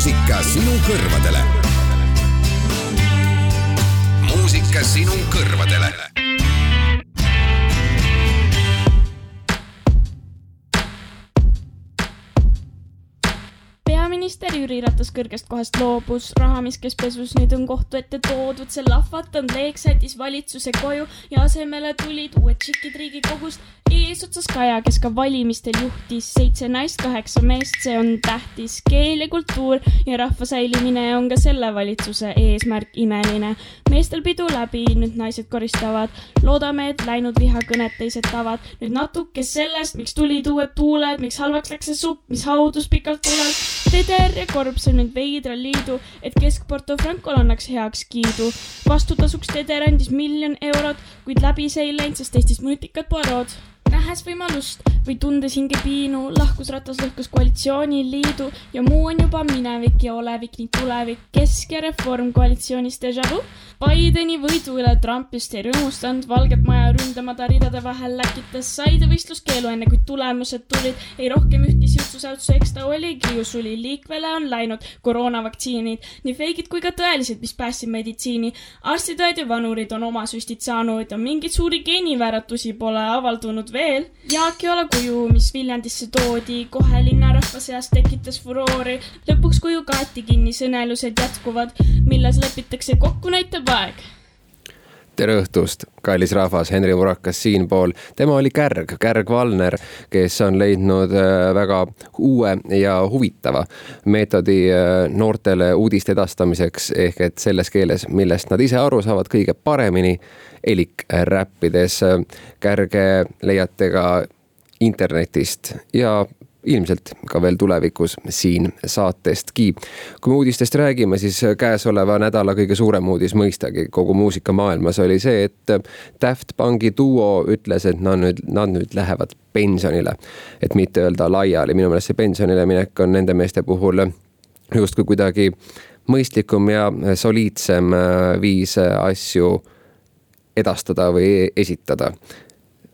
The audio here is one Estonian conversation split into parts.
muusika sinu kõrvadele. muusika sinu kõrvadele peaminister Jüri Ratas kõrgest kohast loobus, raha, mis käis pesus, nüüd on kohtu ette toodud, see lahvatanud leek sättis valitsuse koju ja asemele tulid uued tšikid riigikogust. eesotsas Kaja, kes ka valimistel juhtis seitse naist, kaheksa meest, see on tähtis. keel ja kultuur ja rahva säilimine on ka selle valitsuse eesmärk imeline. meestel pidu läbi, nüüd naised koristavad. loodame, et läinud vihakõned teised tavad. nüüd natuke sellest, miks tulid uued tuuled, miks halvaks läks see supp, mis haudus pikalt tulel Teder ja Korb sõlminud veidra liidu, et Kesk-Porto Francol annaks heakskiidu. vastutasuks Teder andis miljon eurot, kuid läbi see ei läinud, sest Eestis nutikad Poirot nähes võimalust või tundes hingepiinu, lahkus Ratas lõhkus koalitsiooniliidu ja muu on juba minevik ja olevik ning tulevik. Kesk ja Reform koalitsioonis déjà vu. Bideni võidu üle Trump just ei rõõmustanud, Valget Maja ründama ta ridade vahel läkitas, sai ta võistluskeelu enne kui tulemused tulid. ei rohkem ühtki siutsusäutsu, eks ta oligi ju suli, liikvele on läinud koroonavaktsiinid, nii feigid kui ka tõelised, mis päästsid meditsiini. arstid-õed ja vanurid on oma süstid saanud ja mingeid suuri geenivääratusi pole avaldunud veel. Jaak ole kuju, mis Viljandisse toodi, kohe linnarahva seas tekitas furoori. lõpuks kuju kaeti kinni, sõnelused jätkuvad, milles lepitakse kokku, näitab aeg tere õhtust, kallis rahvas, Henri Murakas siinpool. tema oli Kärg, Kärg Valner, kes on leidnud äh, väga uue ja huvitava meetodi äh, noortele uudiste edastamiseks ehk et selles keeles, millest nad ise aru saavad kõige paremini elik räppides. Kärge leiate ka internetist ja ilmselt ka veel tulevikus siin saatestki. kui me uudistest räägime, siis käesoleva nädala kõige suurem uudis mõistagi kogu muusikamaailmas oli see, et Daft Punki duo ütles, et nad nüüd, nad nüüd lähevad pensionile. et mitte öelda laiali, minu meelest see pensionile minek on nende meeste puhul justkui kuidagi mõistlikum ja soliidsem viis asju edastada või esitada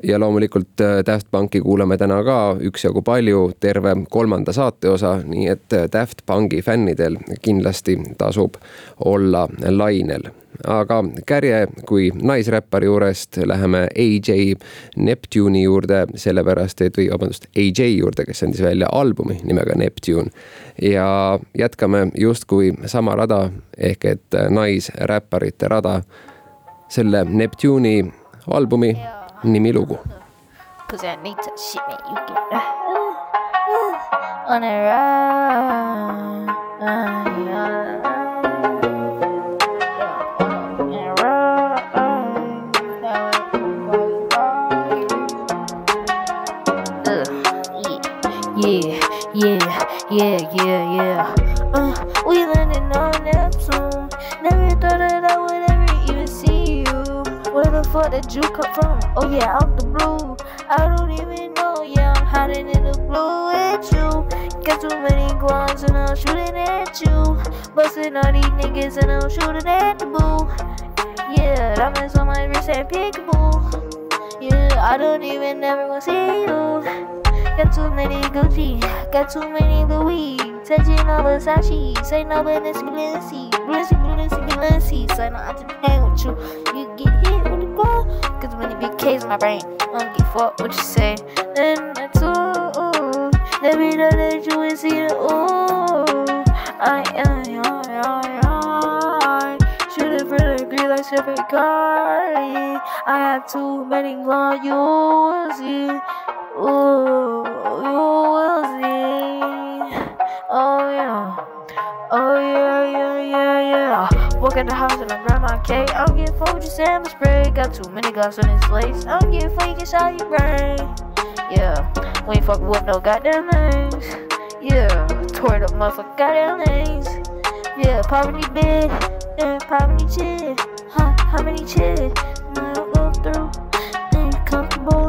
ja loomulikult äh, Daft Punki kuulame täna ka üksjagu palju, terve kolmanda saate osa, nii et äh, Daft Punki fännidel kindlasti tasub olla lainel. aga kärje kui naisräppari juurest läheme AJ Neptune'i juurde, sellepärast et, või vabandust, AJ juurde, kes andis välja albumi nimega Neptune. ja jätkame justkui sama rada ehk et äh, naisräpparite rada selle Neptune'i albumi Cause I need to shit me, you get on a ride. Yeah, yeah, yeah, yeah, yeah. Uh, we landed on Neptune. Never thought that I would the fuck did you come from? Oh yeah, out the blue. I don't even know. Yeah, I'm hiding in the blue with you. Got too many guns and I'm shooting at you. Busting all these niggas and I'm shooting at the boo. Yeah, diamonds on my wrist and peekaboo. Yeah, I don't even ever wanna see you. Got too many Gucci, got too many Louis. Touching all Versace, say no, but it's Balenci. Balenci, Balenci, Balenci. Say no, I just hang with you. You Cause when it be case, my brain won't get fucked what you say. Then that's ooh. Let me know that you in. see it all. I am young, young, young. Should've been a green like Chevy Cardi. I had too many flaws. You will see. Ooh, you will see. Oh yeah. Oh yeah, yeah, yeah, yeah. Walk in the house and I grab my cake. I'm getting food, just salmon spray. Got too many gloves on this face. I'm getting freak inside your brain. Yeah, we ain't fucking with no goddamn names. Yeah, tore up motherfucking goddamn names. Yeah, poverty bid, and poverty chair. Huh, how many chid? Now go through, ain't comfortable.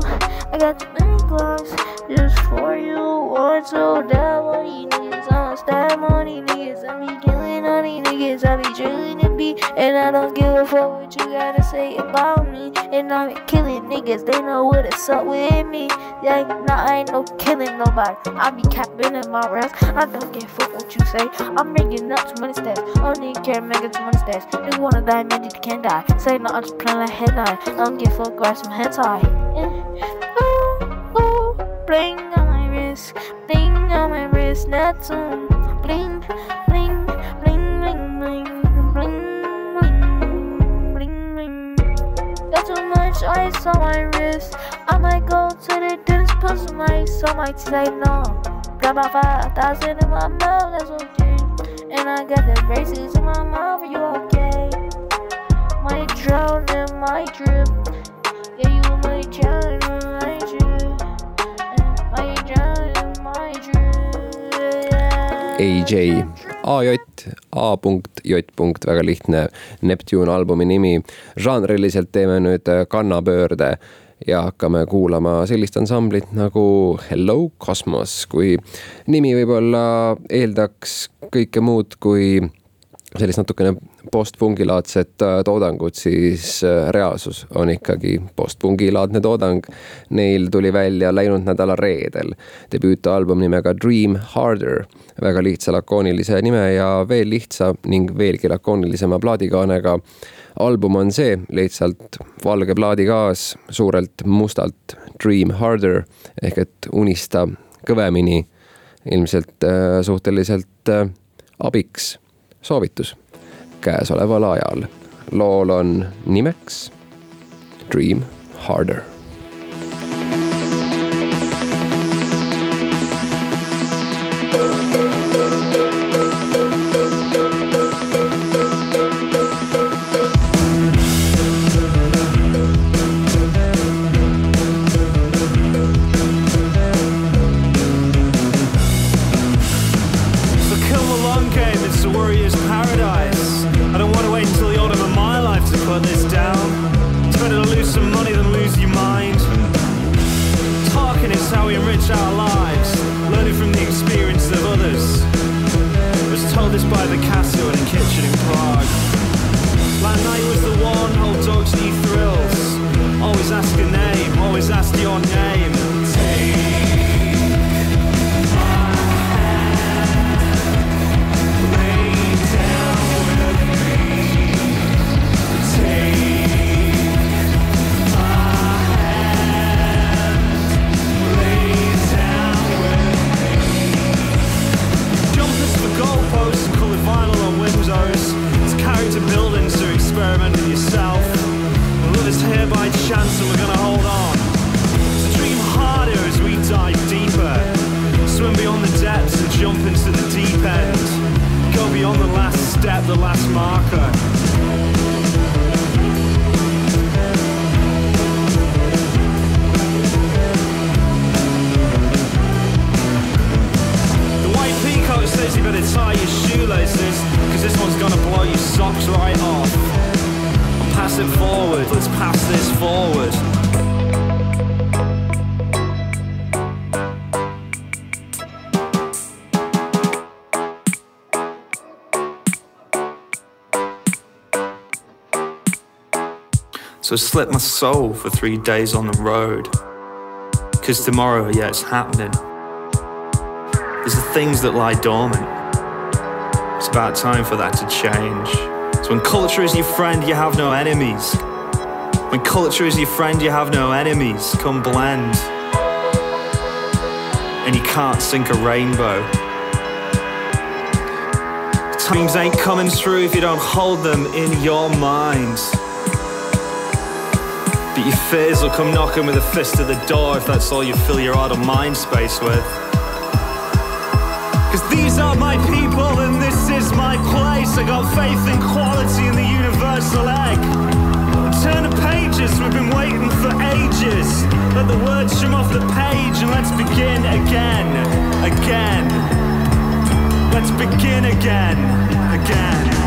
I got the many gloves just for you. One, two, that what you need niggas on niggas. I be killing all these niggas, I be drilling the beat, and I don't give a fuck what you gotta say about me. And I be killing niggas, they know what's up with me. Yeah, nah, I ain't no killing nobody. I be capping in my raps. I don't give a fuck what you say. I'm making up too many don't need care, making too many stats. Nigga wanna die, man, you can't die. Say no, I'm just playing like headline. I don't give a fuck, grab some hentai. Yeah. Ooh, ooh, bling my wrist, bling on my wrist, that's um, bling, bling, bling, bling, bling, bling, bling, bling, bling. Got too much ice on my wrist. I might go to the dentist, put some ice on my teeth. No. Got about 5,000 in my mouth, that's okay. And I got the braces in my mouth, you okay? Might drown in my drip. Yeah, you might drown AJ, AJ, A punkt, J punkt, väga lihtne Neptune albumi nimi. žanriliselt teeme nüüd kannapöörde ja hakkame kuulama sellist ansamblit nagu Hello Cosmos, kui nimi võib-olla eeldaks kõike muud kui sellist natukene postpungilaadset äh, toodangut, siis äh, reaalsus on ikkagi postpungilaadne toodang. Neil tuli välja läinud nädala reedel debüütalbum nimega Dream Harder, väga lihtsa lakoonilise nime ja veel lihtsa ning veelgi lakoonilisema plaadikaanega. album on see lihtsalt valge plaadikaas suurelt mustalt Dream Harder ehk et unista kõvemini, ilmselt äh, suhteliselt äh, abiks soovitus käesoleval ajal. lool on nimeks Dream Harder. So I slept my soul for three days on the road. Cause tomorrow, yeah, it's happening. There's the things that lie dormant. It's about time for that to change. So when culture is your friend, you have no enemies. When culture is your friend, you have no enemies. Come blend. And you can't sink a rainbow. Dreams ain't coming through if you don't hold them in your mind. But your fears will come knocking with a fist at the door if that's all you fill your idle mind space with. Cause these are my people and this is my place. I got faith in quality in the universal egg. Turn the pages, we've been waiting for ages. Let the words from off the page and let's begin again, again. Let's begin again, again.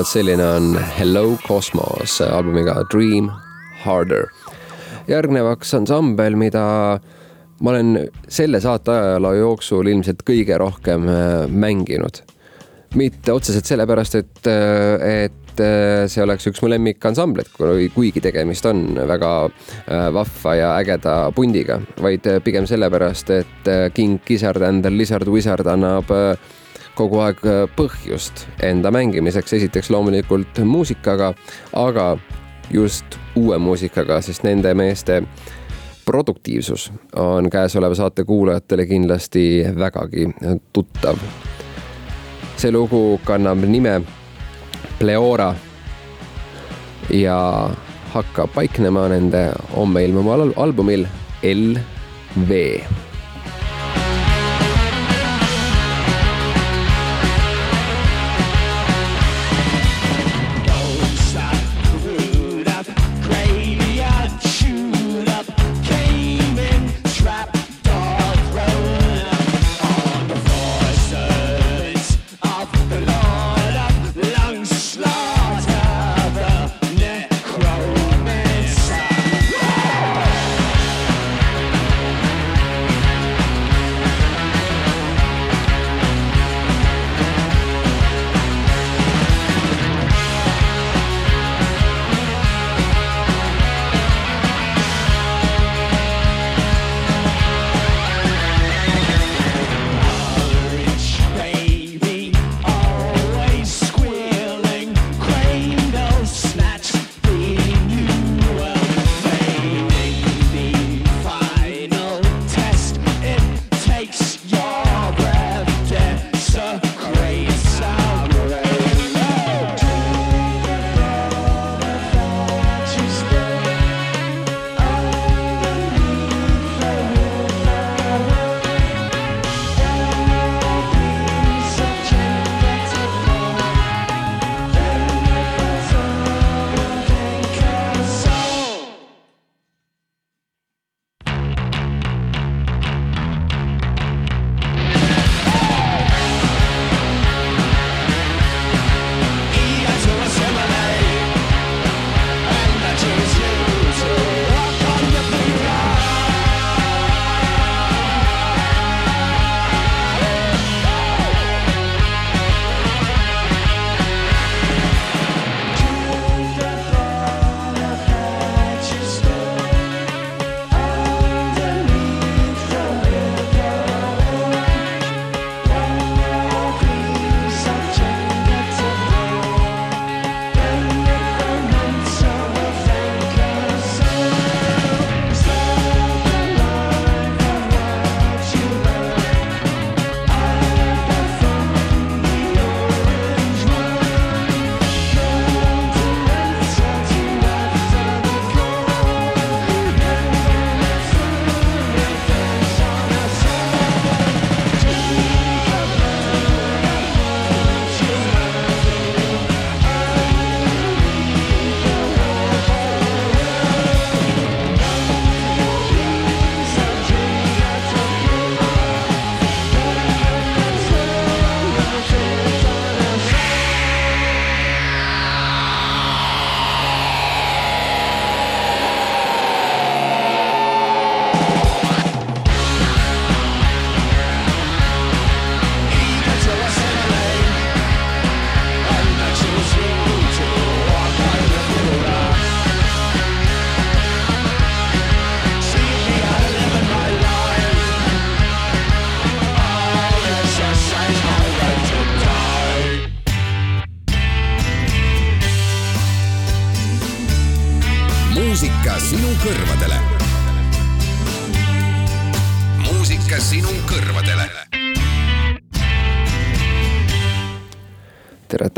Vot selline on Hello Cosmos albumiga Dream Harder. järgnevaks ansambel, mida ma olen selle saate ajaloo jooksul ilmselt kõige rohkem äh, mänginud. mitte otseselt sellepärast, et, äh, et äh, see oleks üks mu lemmikansambleid, kuigi tegemist on väga vahva ja ägeda pundiga, vaid pigem sellepärast, et King Gizzard and the Lizard Wizard annab kogu aeg põhjust enda mängimiseks, esiteks loomulikult muusikaga, aga just uue muusikaga, sest nende meeste produktiivsus on käesoleva saate kuulajatele kindlasti vägagi tuttav. see lugu kannab nime Pleora ja hakkab paiknema nende homme ilmuval albumil LV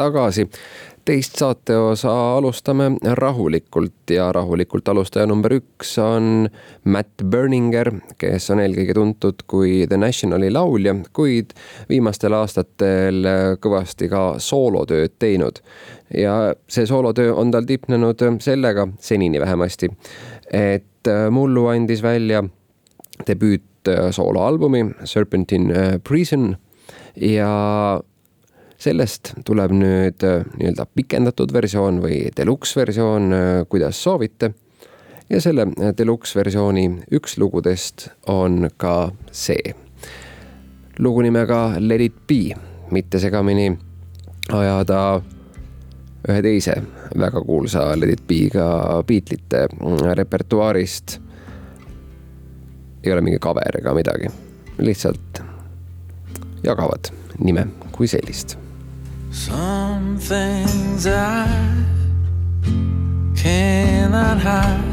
tagasi teist saateosa alustame rahulikult ja rahulikult alustaja number üks on Matt Berninger, kes on eelkõige tuntud kui The Nationali laulja, kuid viimastel aastatel kõvasti ka soolotööd teinud. ja see soolotöö on tal tipnenud sellega, senini vähemasti, et mullu andis välja debüüt sooloalbumi Serpentine Prison ja sellest tuleb nüüd äh, nii-öelda pikendatud versioon või deluxe versioon, äh, kuidas soovite. ja selle äh, deluxe versiooni üks lugudest on ka see. lugu nimega Let it be, mitte segamini ajada ühe teise väga kuulsa Let it be'ga Beatlesite mm, repertuaarist. ei ole mingi cover ega midagi, lihtsalt jagavad nime kui sellist Some things I cannot hide,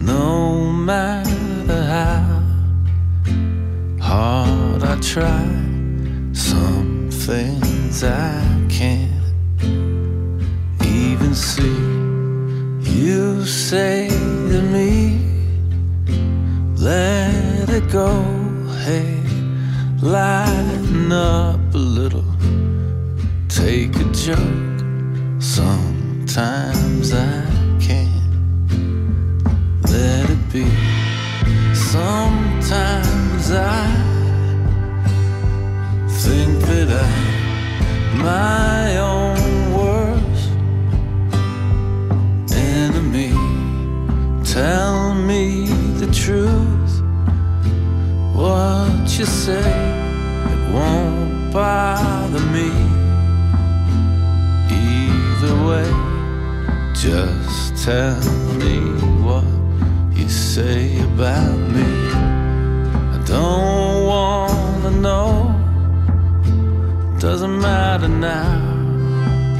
no matter how hard I try. Some things I can't even see. You say to me, let it go, hey, lighten up a little take a joke. Sometimes I can't let it be. Sometimes I think that I'm my own worst enemy. Tell me the truth. What you say, it won't bother me way. Just tell me what you say about me. I don't wanna know. Doesn't matter now.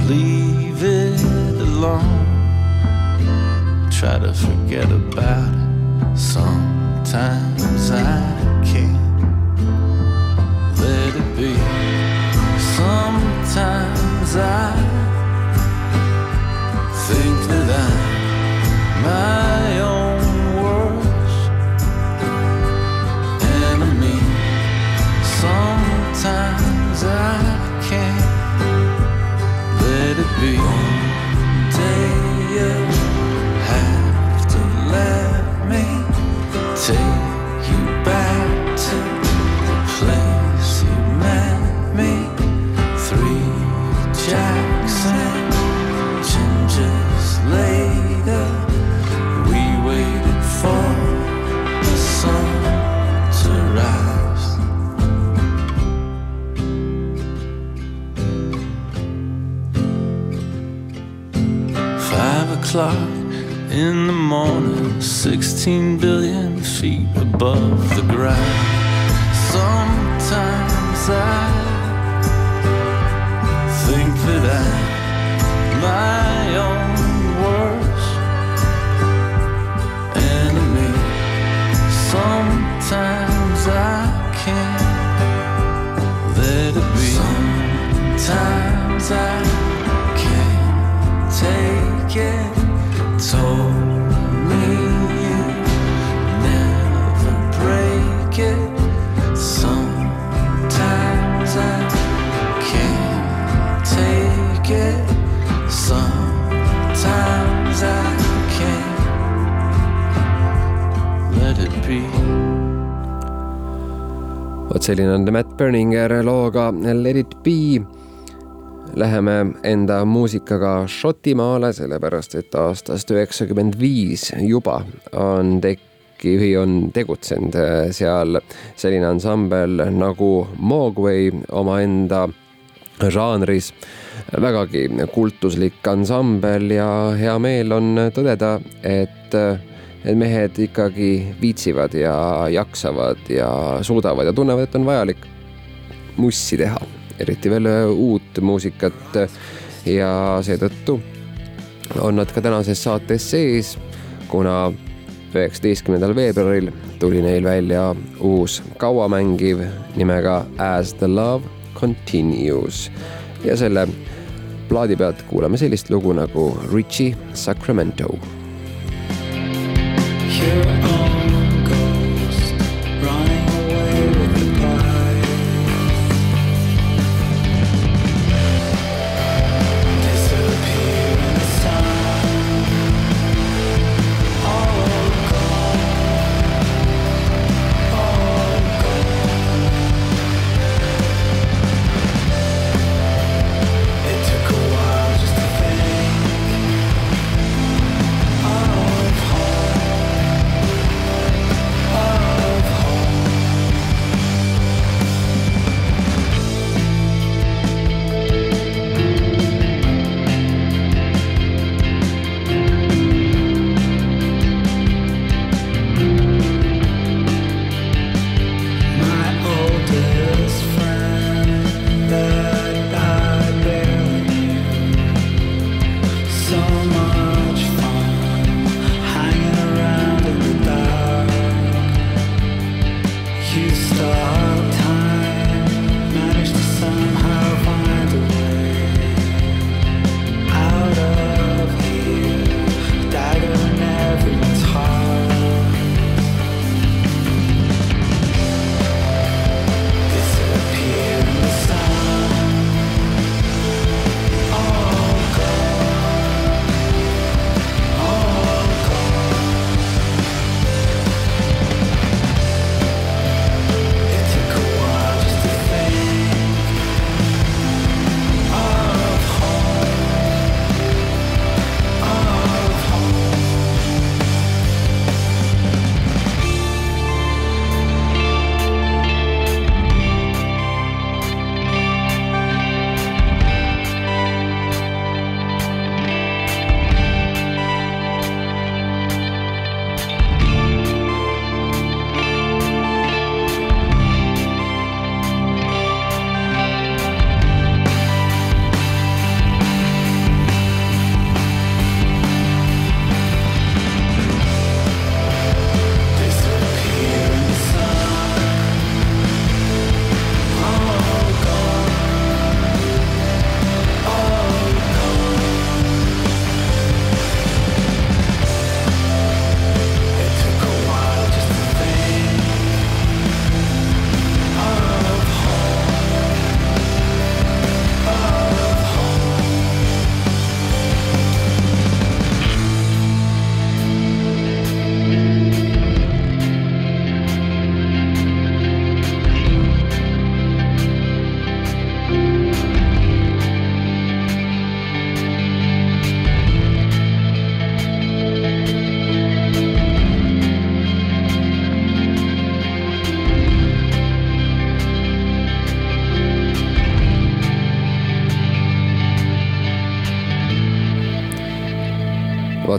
Leave it alone. Try to forget about it. Sometimes I can't let it be. Sometimes I my own words. Sometimes I can't let it be. O'clock in the morning, 16 billion feet above the ground. Sometimes I think that I'm my own worst enemy. Sometimes I can't let it be. Sometimes I can't take it. Vot selline on Matt Berninger looga. Let it be. Läheme enda muusikaga Šotimaale, sellepärast et aastast üheksakümmend viis juba on tekki või on tegutsenud seal selline ansambel nagu Mogwai omaenda žanris. Vägagi kultuslik ansambel ja hea meel on tõdeda, et need mehed ikkagi viitsivad ja jaksavad ja suudavad ja tunnevad, et on vajalik mussi teha, eriti veel uut muusikat ja seetõttu on nad ka tänases saates sees. kuna üheksateistkümnendal veebruaril tuli neil välja uus kauamängiv nimega As the love continues ja selle plaadi pealt kuulame sellist lugu nagu Richie Sacramento.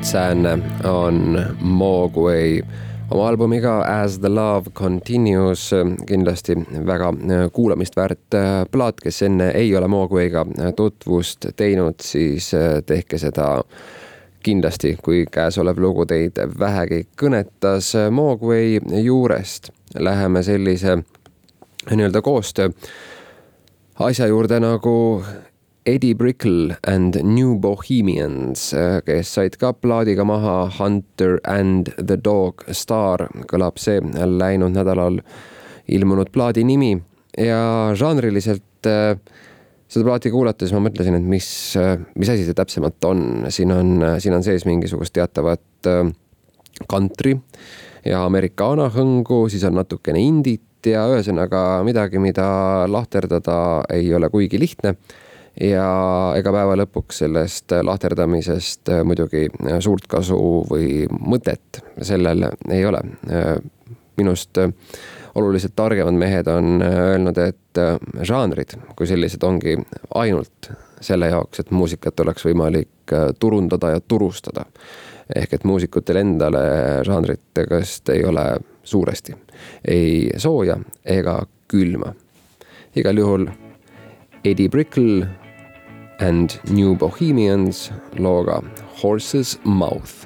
Säänne on Mogwai oma albumiga As the love continues kindlasti väga äh, kuulamist väärt äh, plaat, kes enne ei ole Mogwaiga tutvust teinud, siis äh, tehke seda kindlasti, kui käesolev lugu teid vähegi kõnetas. Mogwai juurest läheme sellise nii-öelda koostöö asja juurde nagu Eddie Brickle and New Bohemians, kes said ka plaadiga maha Hunter and the Dog Star, kõlab see läinud nädalal ilmunud plaadi nimi. Ja žanriliselt äh, seda plaati kuulates ma mõtlesin, et mis, mis asi see täpsemalt on, siin on, siin on sees mingisugust teatavat country ja americana hõngu, siis on natukene indit ja ühesõnaga midagi, mida lahterdada ei ole kuigi lihtne ja ega päeva lõpuks sellest lahterdamisest muidugi suurt kasu või mõtet sellel ei ole. minust oluliselt targemad mehed on öelnud, et žanrid kui sellised ongi ainult selle jaoks, et muusikat oleks võimalik turundada ja turustada. ehk et muusikutel endale žanrite käest ei ole suuresti ei sooja ega külma. igal juhul Eddie Brickle and New Bohemians looga Horse's Mouth.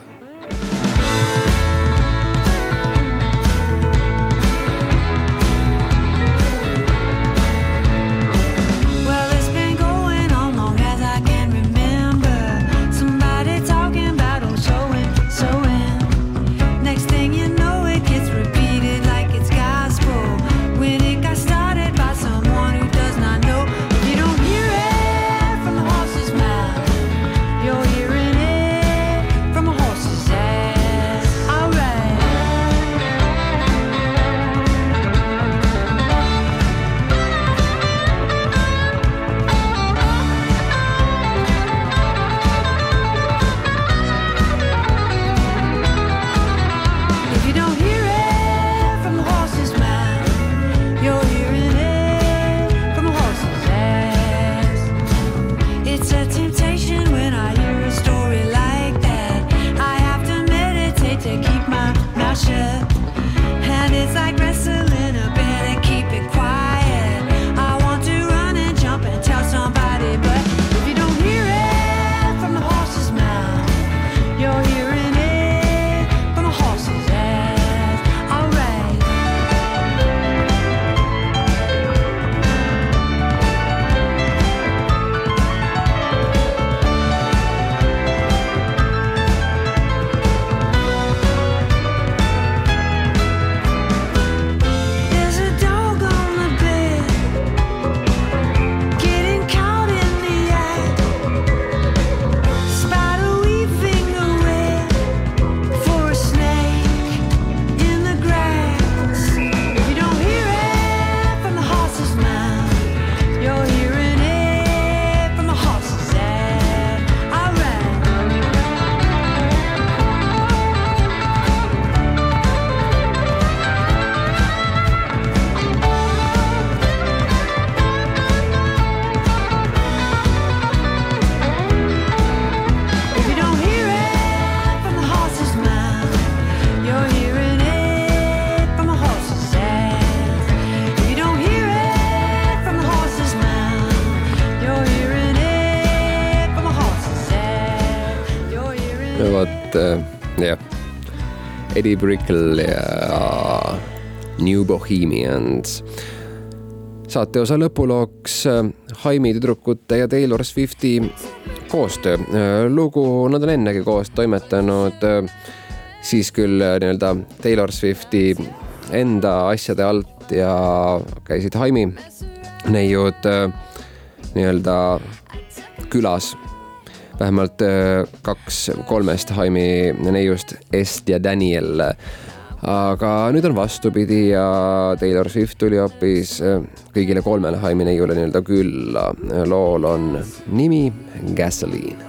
Eddie Brickle ja New Bohemians. saateosa lõpulooks äh, Haimi tüdrukute ja Taylor Swifti koostöö. lugu nad on ennegi koos toimetanud, siis küll nii-öelda Taylor Swifti enda asjade alt ja käisid Haimi neiud nii-öelda külas vähemalt kaks kolmest Haimi neiust, Est ja Daniel. aga nüüd on vastupidi ja Taylor Swift tuli hoopis kõigile kolmele Haimi neiule nii-öelda külla. lool on nimi Gasoline.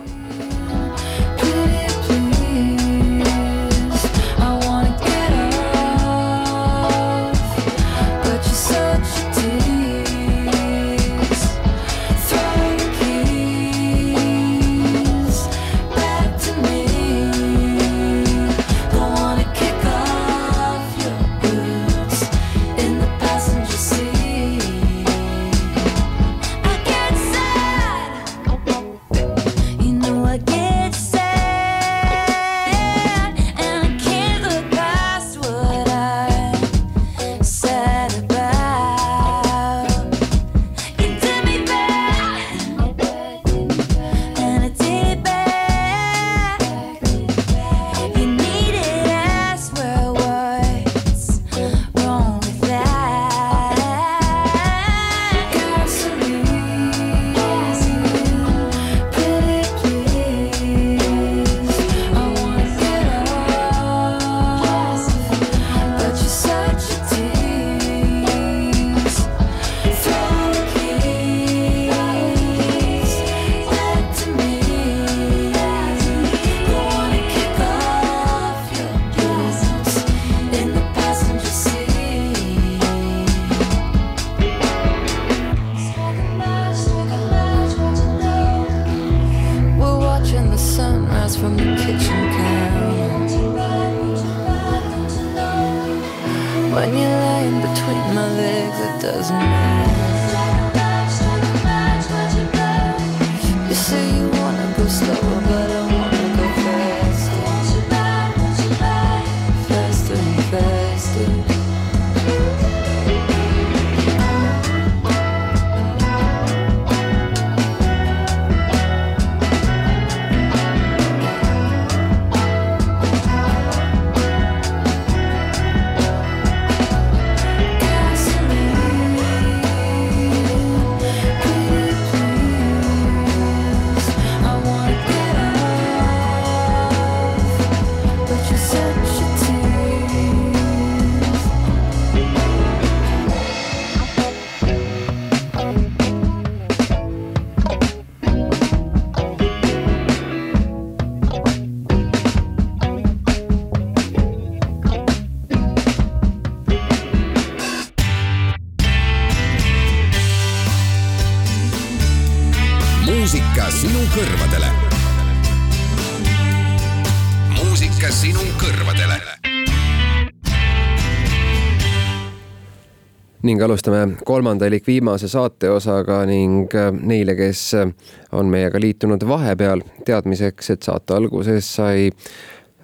Ning alustame kolmanda elik viimase saateosaga ning äh, neile, kes äh, on meiega liitunud vahepeal, teadmiseks, et saate alguses sai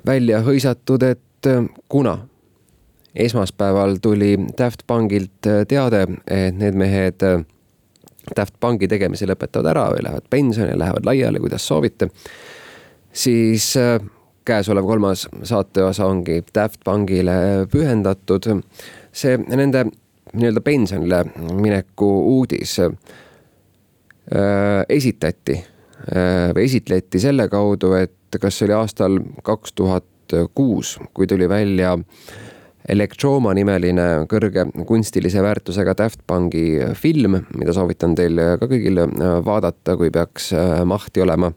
välja hõisatud, et äh, kuna esmaspäeval tuli Daft Pungilt teade, et need mehed Daft Pungi tegemise lõpetavad ära või lähevad pensionile, lähevad laiali, kuidas soovite, siis käesolev kolmas saateosa ongi Daft Punkile pühendatud. see nende nii-öelda pensionile mineku uudis. Äh, esitati äh, või esitleti selle kaudu, et kas see oli aastal kaks tuhat kuus, kui tuli välja Electroma nimeline kõrge kunstilise väärtusega Daft Pungi film, mida soovitan teil ka kõigil vaadata, kui peaks mahti olema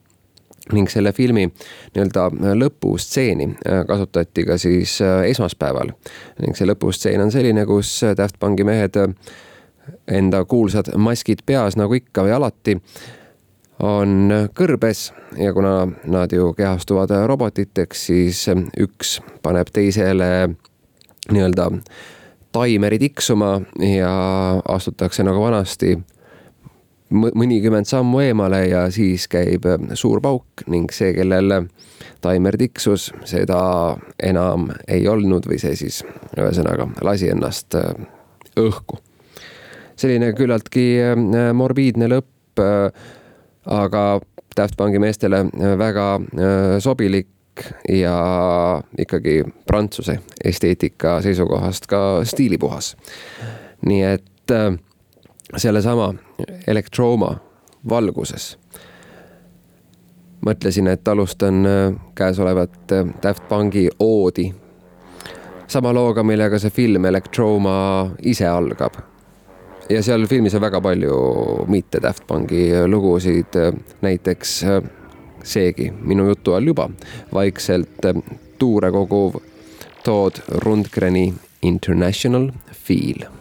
ning selle filmi nii-öelda lõpustseeni äh, kasutati ka siis äh, esmaspäeval. ning see lõpustseen on selline, kus Daft Punki mehed äh, enda kuulsad maskid peas, nagu ikka või alati, on kõrbes ja kuna nad ju kehastuvad robotiteks, siis üks paneb teisele nii-öelda taimeri tiksuma ja astutakse nagu vanasti mõnikümmend sammu eemale ja siis käib äh, suur pauk ning see, kellel taimer tiksus, seda enam ei olnud või see siis ühesõnaga lasi ennast äh, õhku. selline küllaltki äh, morbiidne lõpp, aga Daft Punki meestele väga sobilik ja ikkagi prantsuse esteetika seisukohast ka stiilipuhas. nii et sellesama Electroma valguses. Mõtlesin, et alustan käesolevat Daft Punki oodi sama looga, millega see film Electroma ise algab. ja seal filmis on väga palju mitte Daft Punki lugusid, näiteks seegi minu jutu all juba. Vaikselt tuure koguv Todd Rundgreni International Feel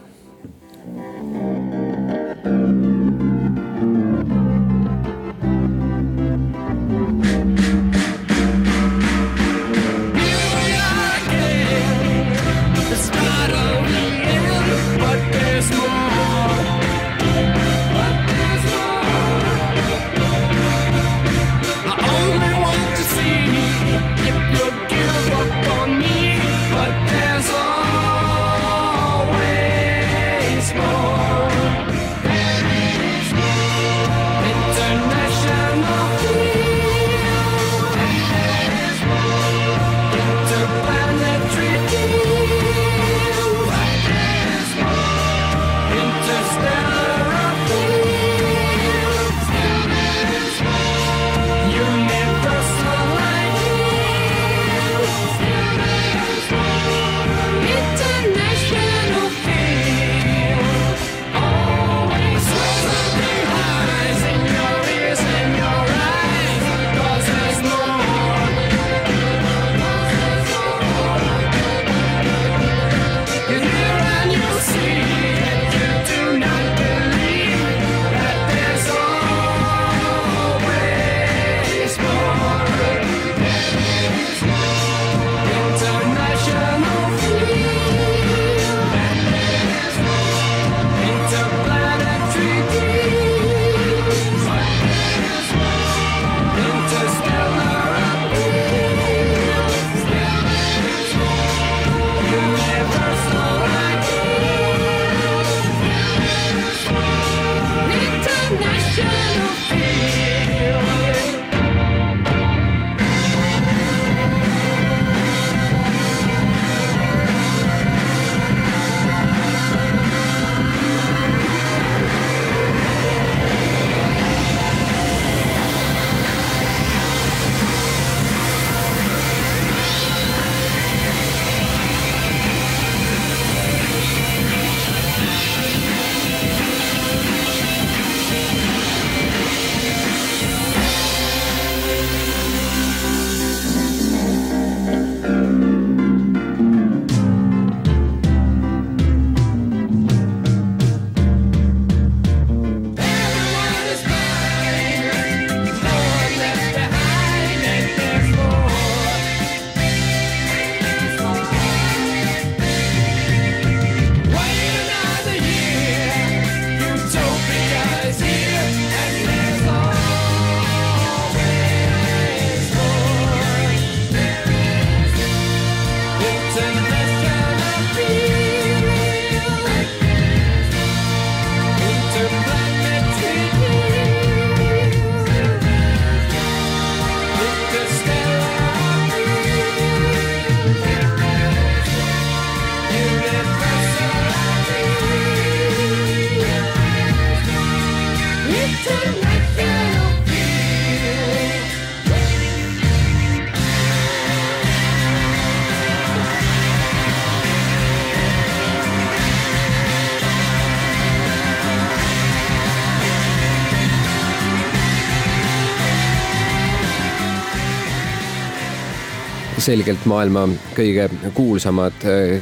selgelt maailma kõige kuulsamad äh,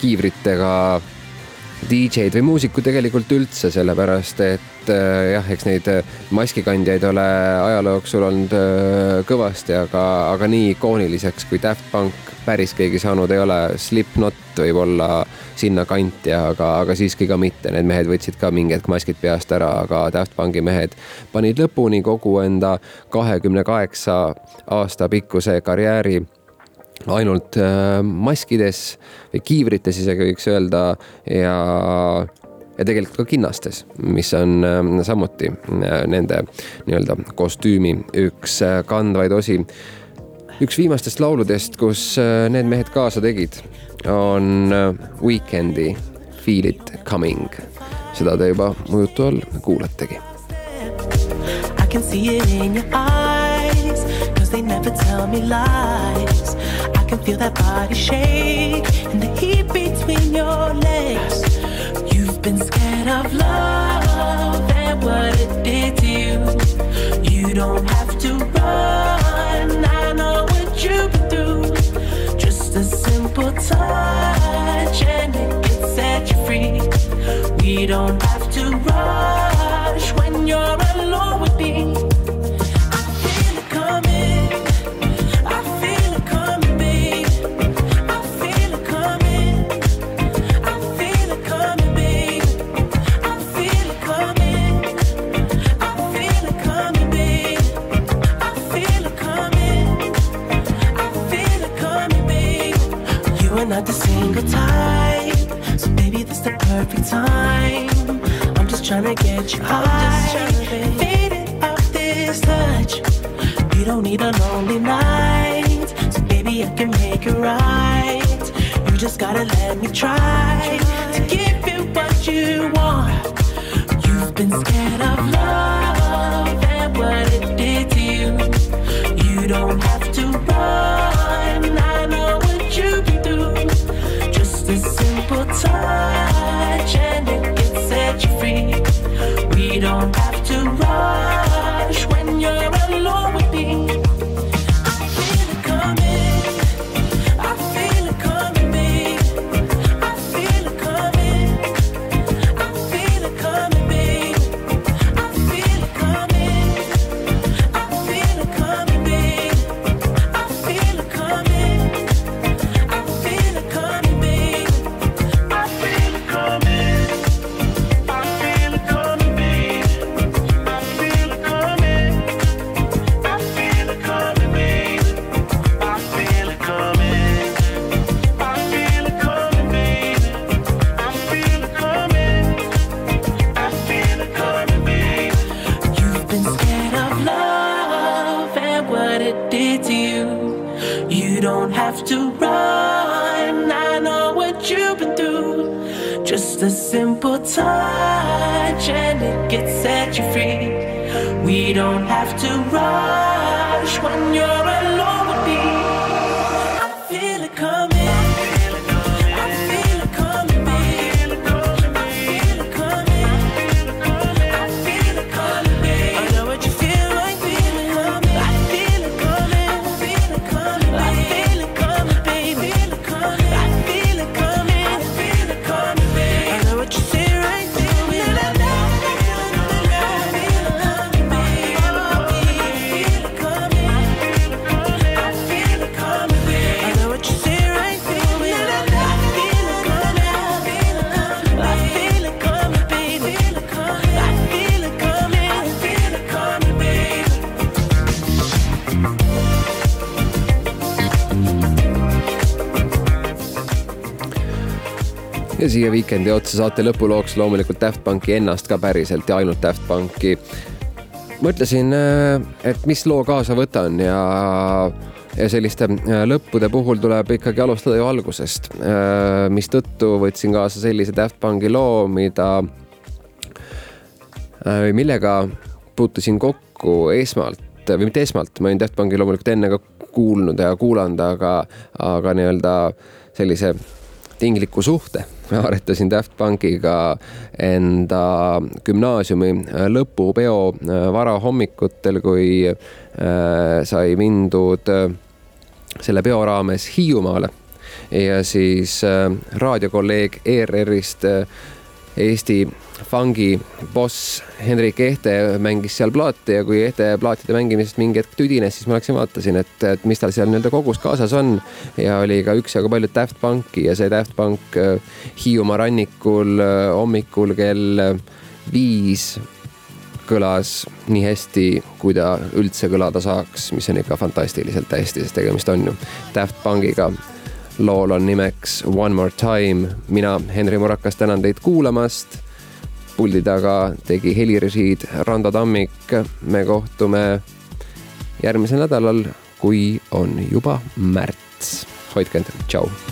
kiivritega DJ-d või muusikud tegelikult üldse, sellepärast et äh, jah, eks neid äh, maskikandjaid ole ajaloo jooksul olnud kõvasti, aga, aga nii ikooniliseks kui Daft Punk päris keegi saanud ei ole. Slipknot võib olla sinnakanti, aga, aga siiski ka mitte, need mehed võtsid ka mingi hetk maskid peast ära, aga Daft Punki mehed panid lõpuni kogu enda kahekümne kaheksa aasta pikkuse karjääri ainult äh, maskides või kiivrites isegi võiks öelda ja, ja tegelikult ka kinnastes, mis on äh, samuti äh, nende nii-öelda kostüümi üks kandvaid osi. üks viimastest lauludest, kus need mehed kaasa tegid, on Weekend'i Feel it coming. seda te juba mu jutu all kuuletegi. I can see it in your eyes, cause they never tell me lies. Can feel that body shake and the heat between your legs. You've been scared of love and what it did to you. You don't have to run, I know what you've been through. Just a simple touch and it can set you free. We don't have perfect time. I'm just trying to get you high, faded off this touch. You don't need a lonely night, so baby, I can make it right. You just gotta let me try to give you what you want. You've been scared of love and what it did to you. You don't have to run. Ja siia Weekend'i otsa saate lõpulooks loomulikult Daft Punki ennast ka päriselt ja ainult Daft Punki. mõtlesin, et mis loo kaasa võtan ja, ja selliste äh, lõppude puhul tuleb ikkagi alustada ju algusest. mistõttu võtsin kaasa sellise Daft Punki loo, mida, äh, millega puutusin kokku esmalt või mitte esmalt, ma olin Daft Punki loomulikult enne ka kuulnud ja kuulanud, aga, aga nii-öelda sellise tingliku suhte aretasin Daft Punkiga enda gümnaasiumi lõpupeo varahommikutel, kui äh, sai mindud äh, selle peo raames Hiiumaale. Ja siis äh, raadiokolleeg ERR-ist Eesti fungi boss Henrik Ehte mängis seal plaati ja kui Ehte plaatide mängimisest mingi hetk tüdines, siis ma läksin vaatasin, et, et mis tal seal nii-öelda kogus kaasas on. ja oli ka üksjagu palju Daft Punki ja see Daft Punk äh, Hiiumaa rannikul äh, hommikul kell viis kõlas nii hästi, kui ta üldse kõlada saaks, mis on ikka fantastiliselt hästi, sest tegemist on ju Daft Punkiga lool on nimeks One More Time. mina, Henri Murakas, tänan teid kuulamast. Puldi taga tegi helirežiid Rando Tammik. me kohtume järgmisel nädalal, kui on juba märts. hoidke end, tšau.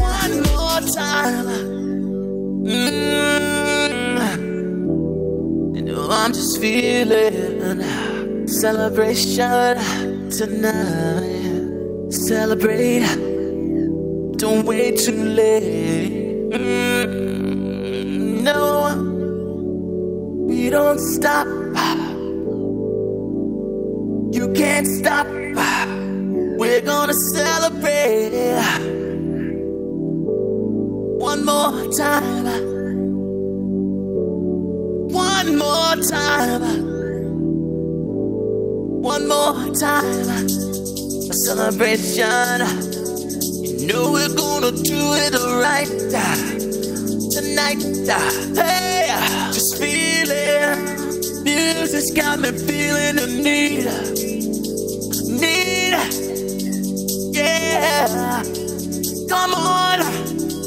One more time. Mm. You know I'm just feeling celebration tonight. Celebrate. Don't wait too late. Mm, no, we don't stop. You can't stop. We're gonna celebrate one more time. One more time. One more time. A celebration. You know we're gonna do it right tonight. Hey, just feeling. Music's got me feeling the need. Need. Yeah. Come on.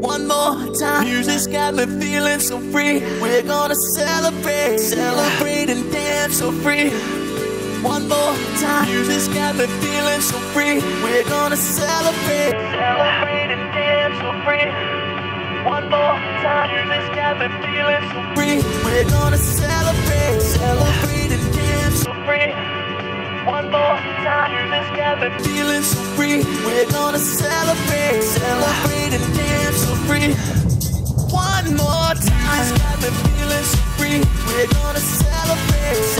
One more time. Music's got me feeling so free. We're gonna celebrate. Celebrate and dance so free. One more time. Music's got me feeling so free. We're gonna celebrate. Celebrate and dance so free. One more time. Music's got me feeling so free. We're gonna celebrate. Celebrate and dance so free. One more time. Music's got me feeling so free. We're gonna celebrate. Celebrate One more time. Got free. We're gonna. Celebrate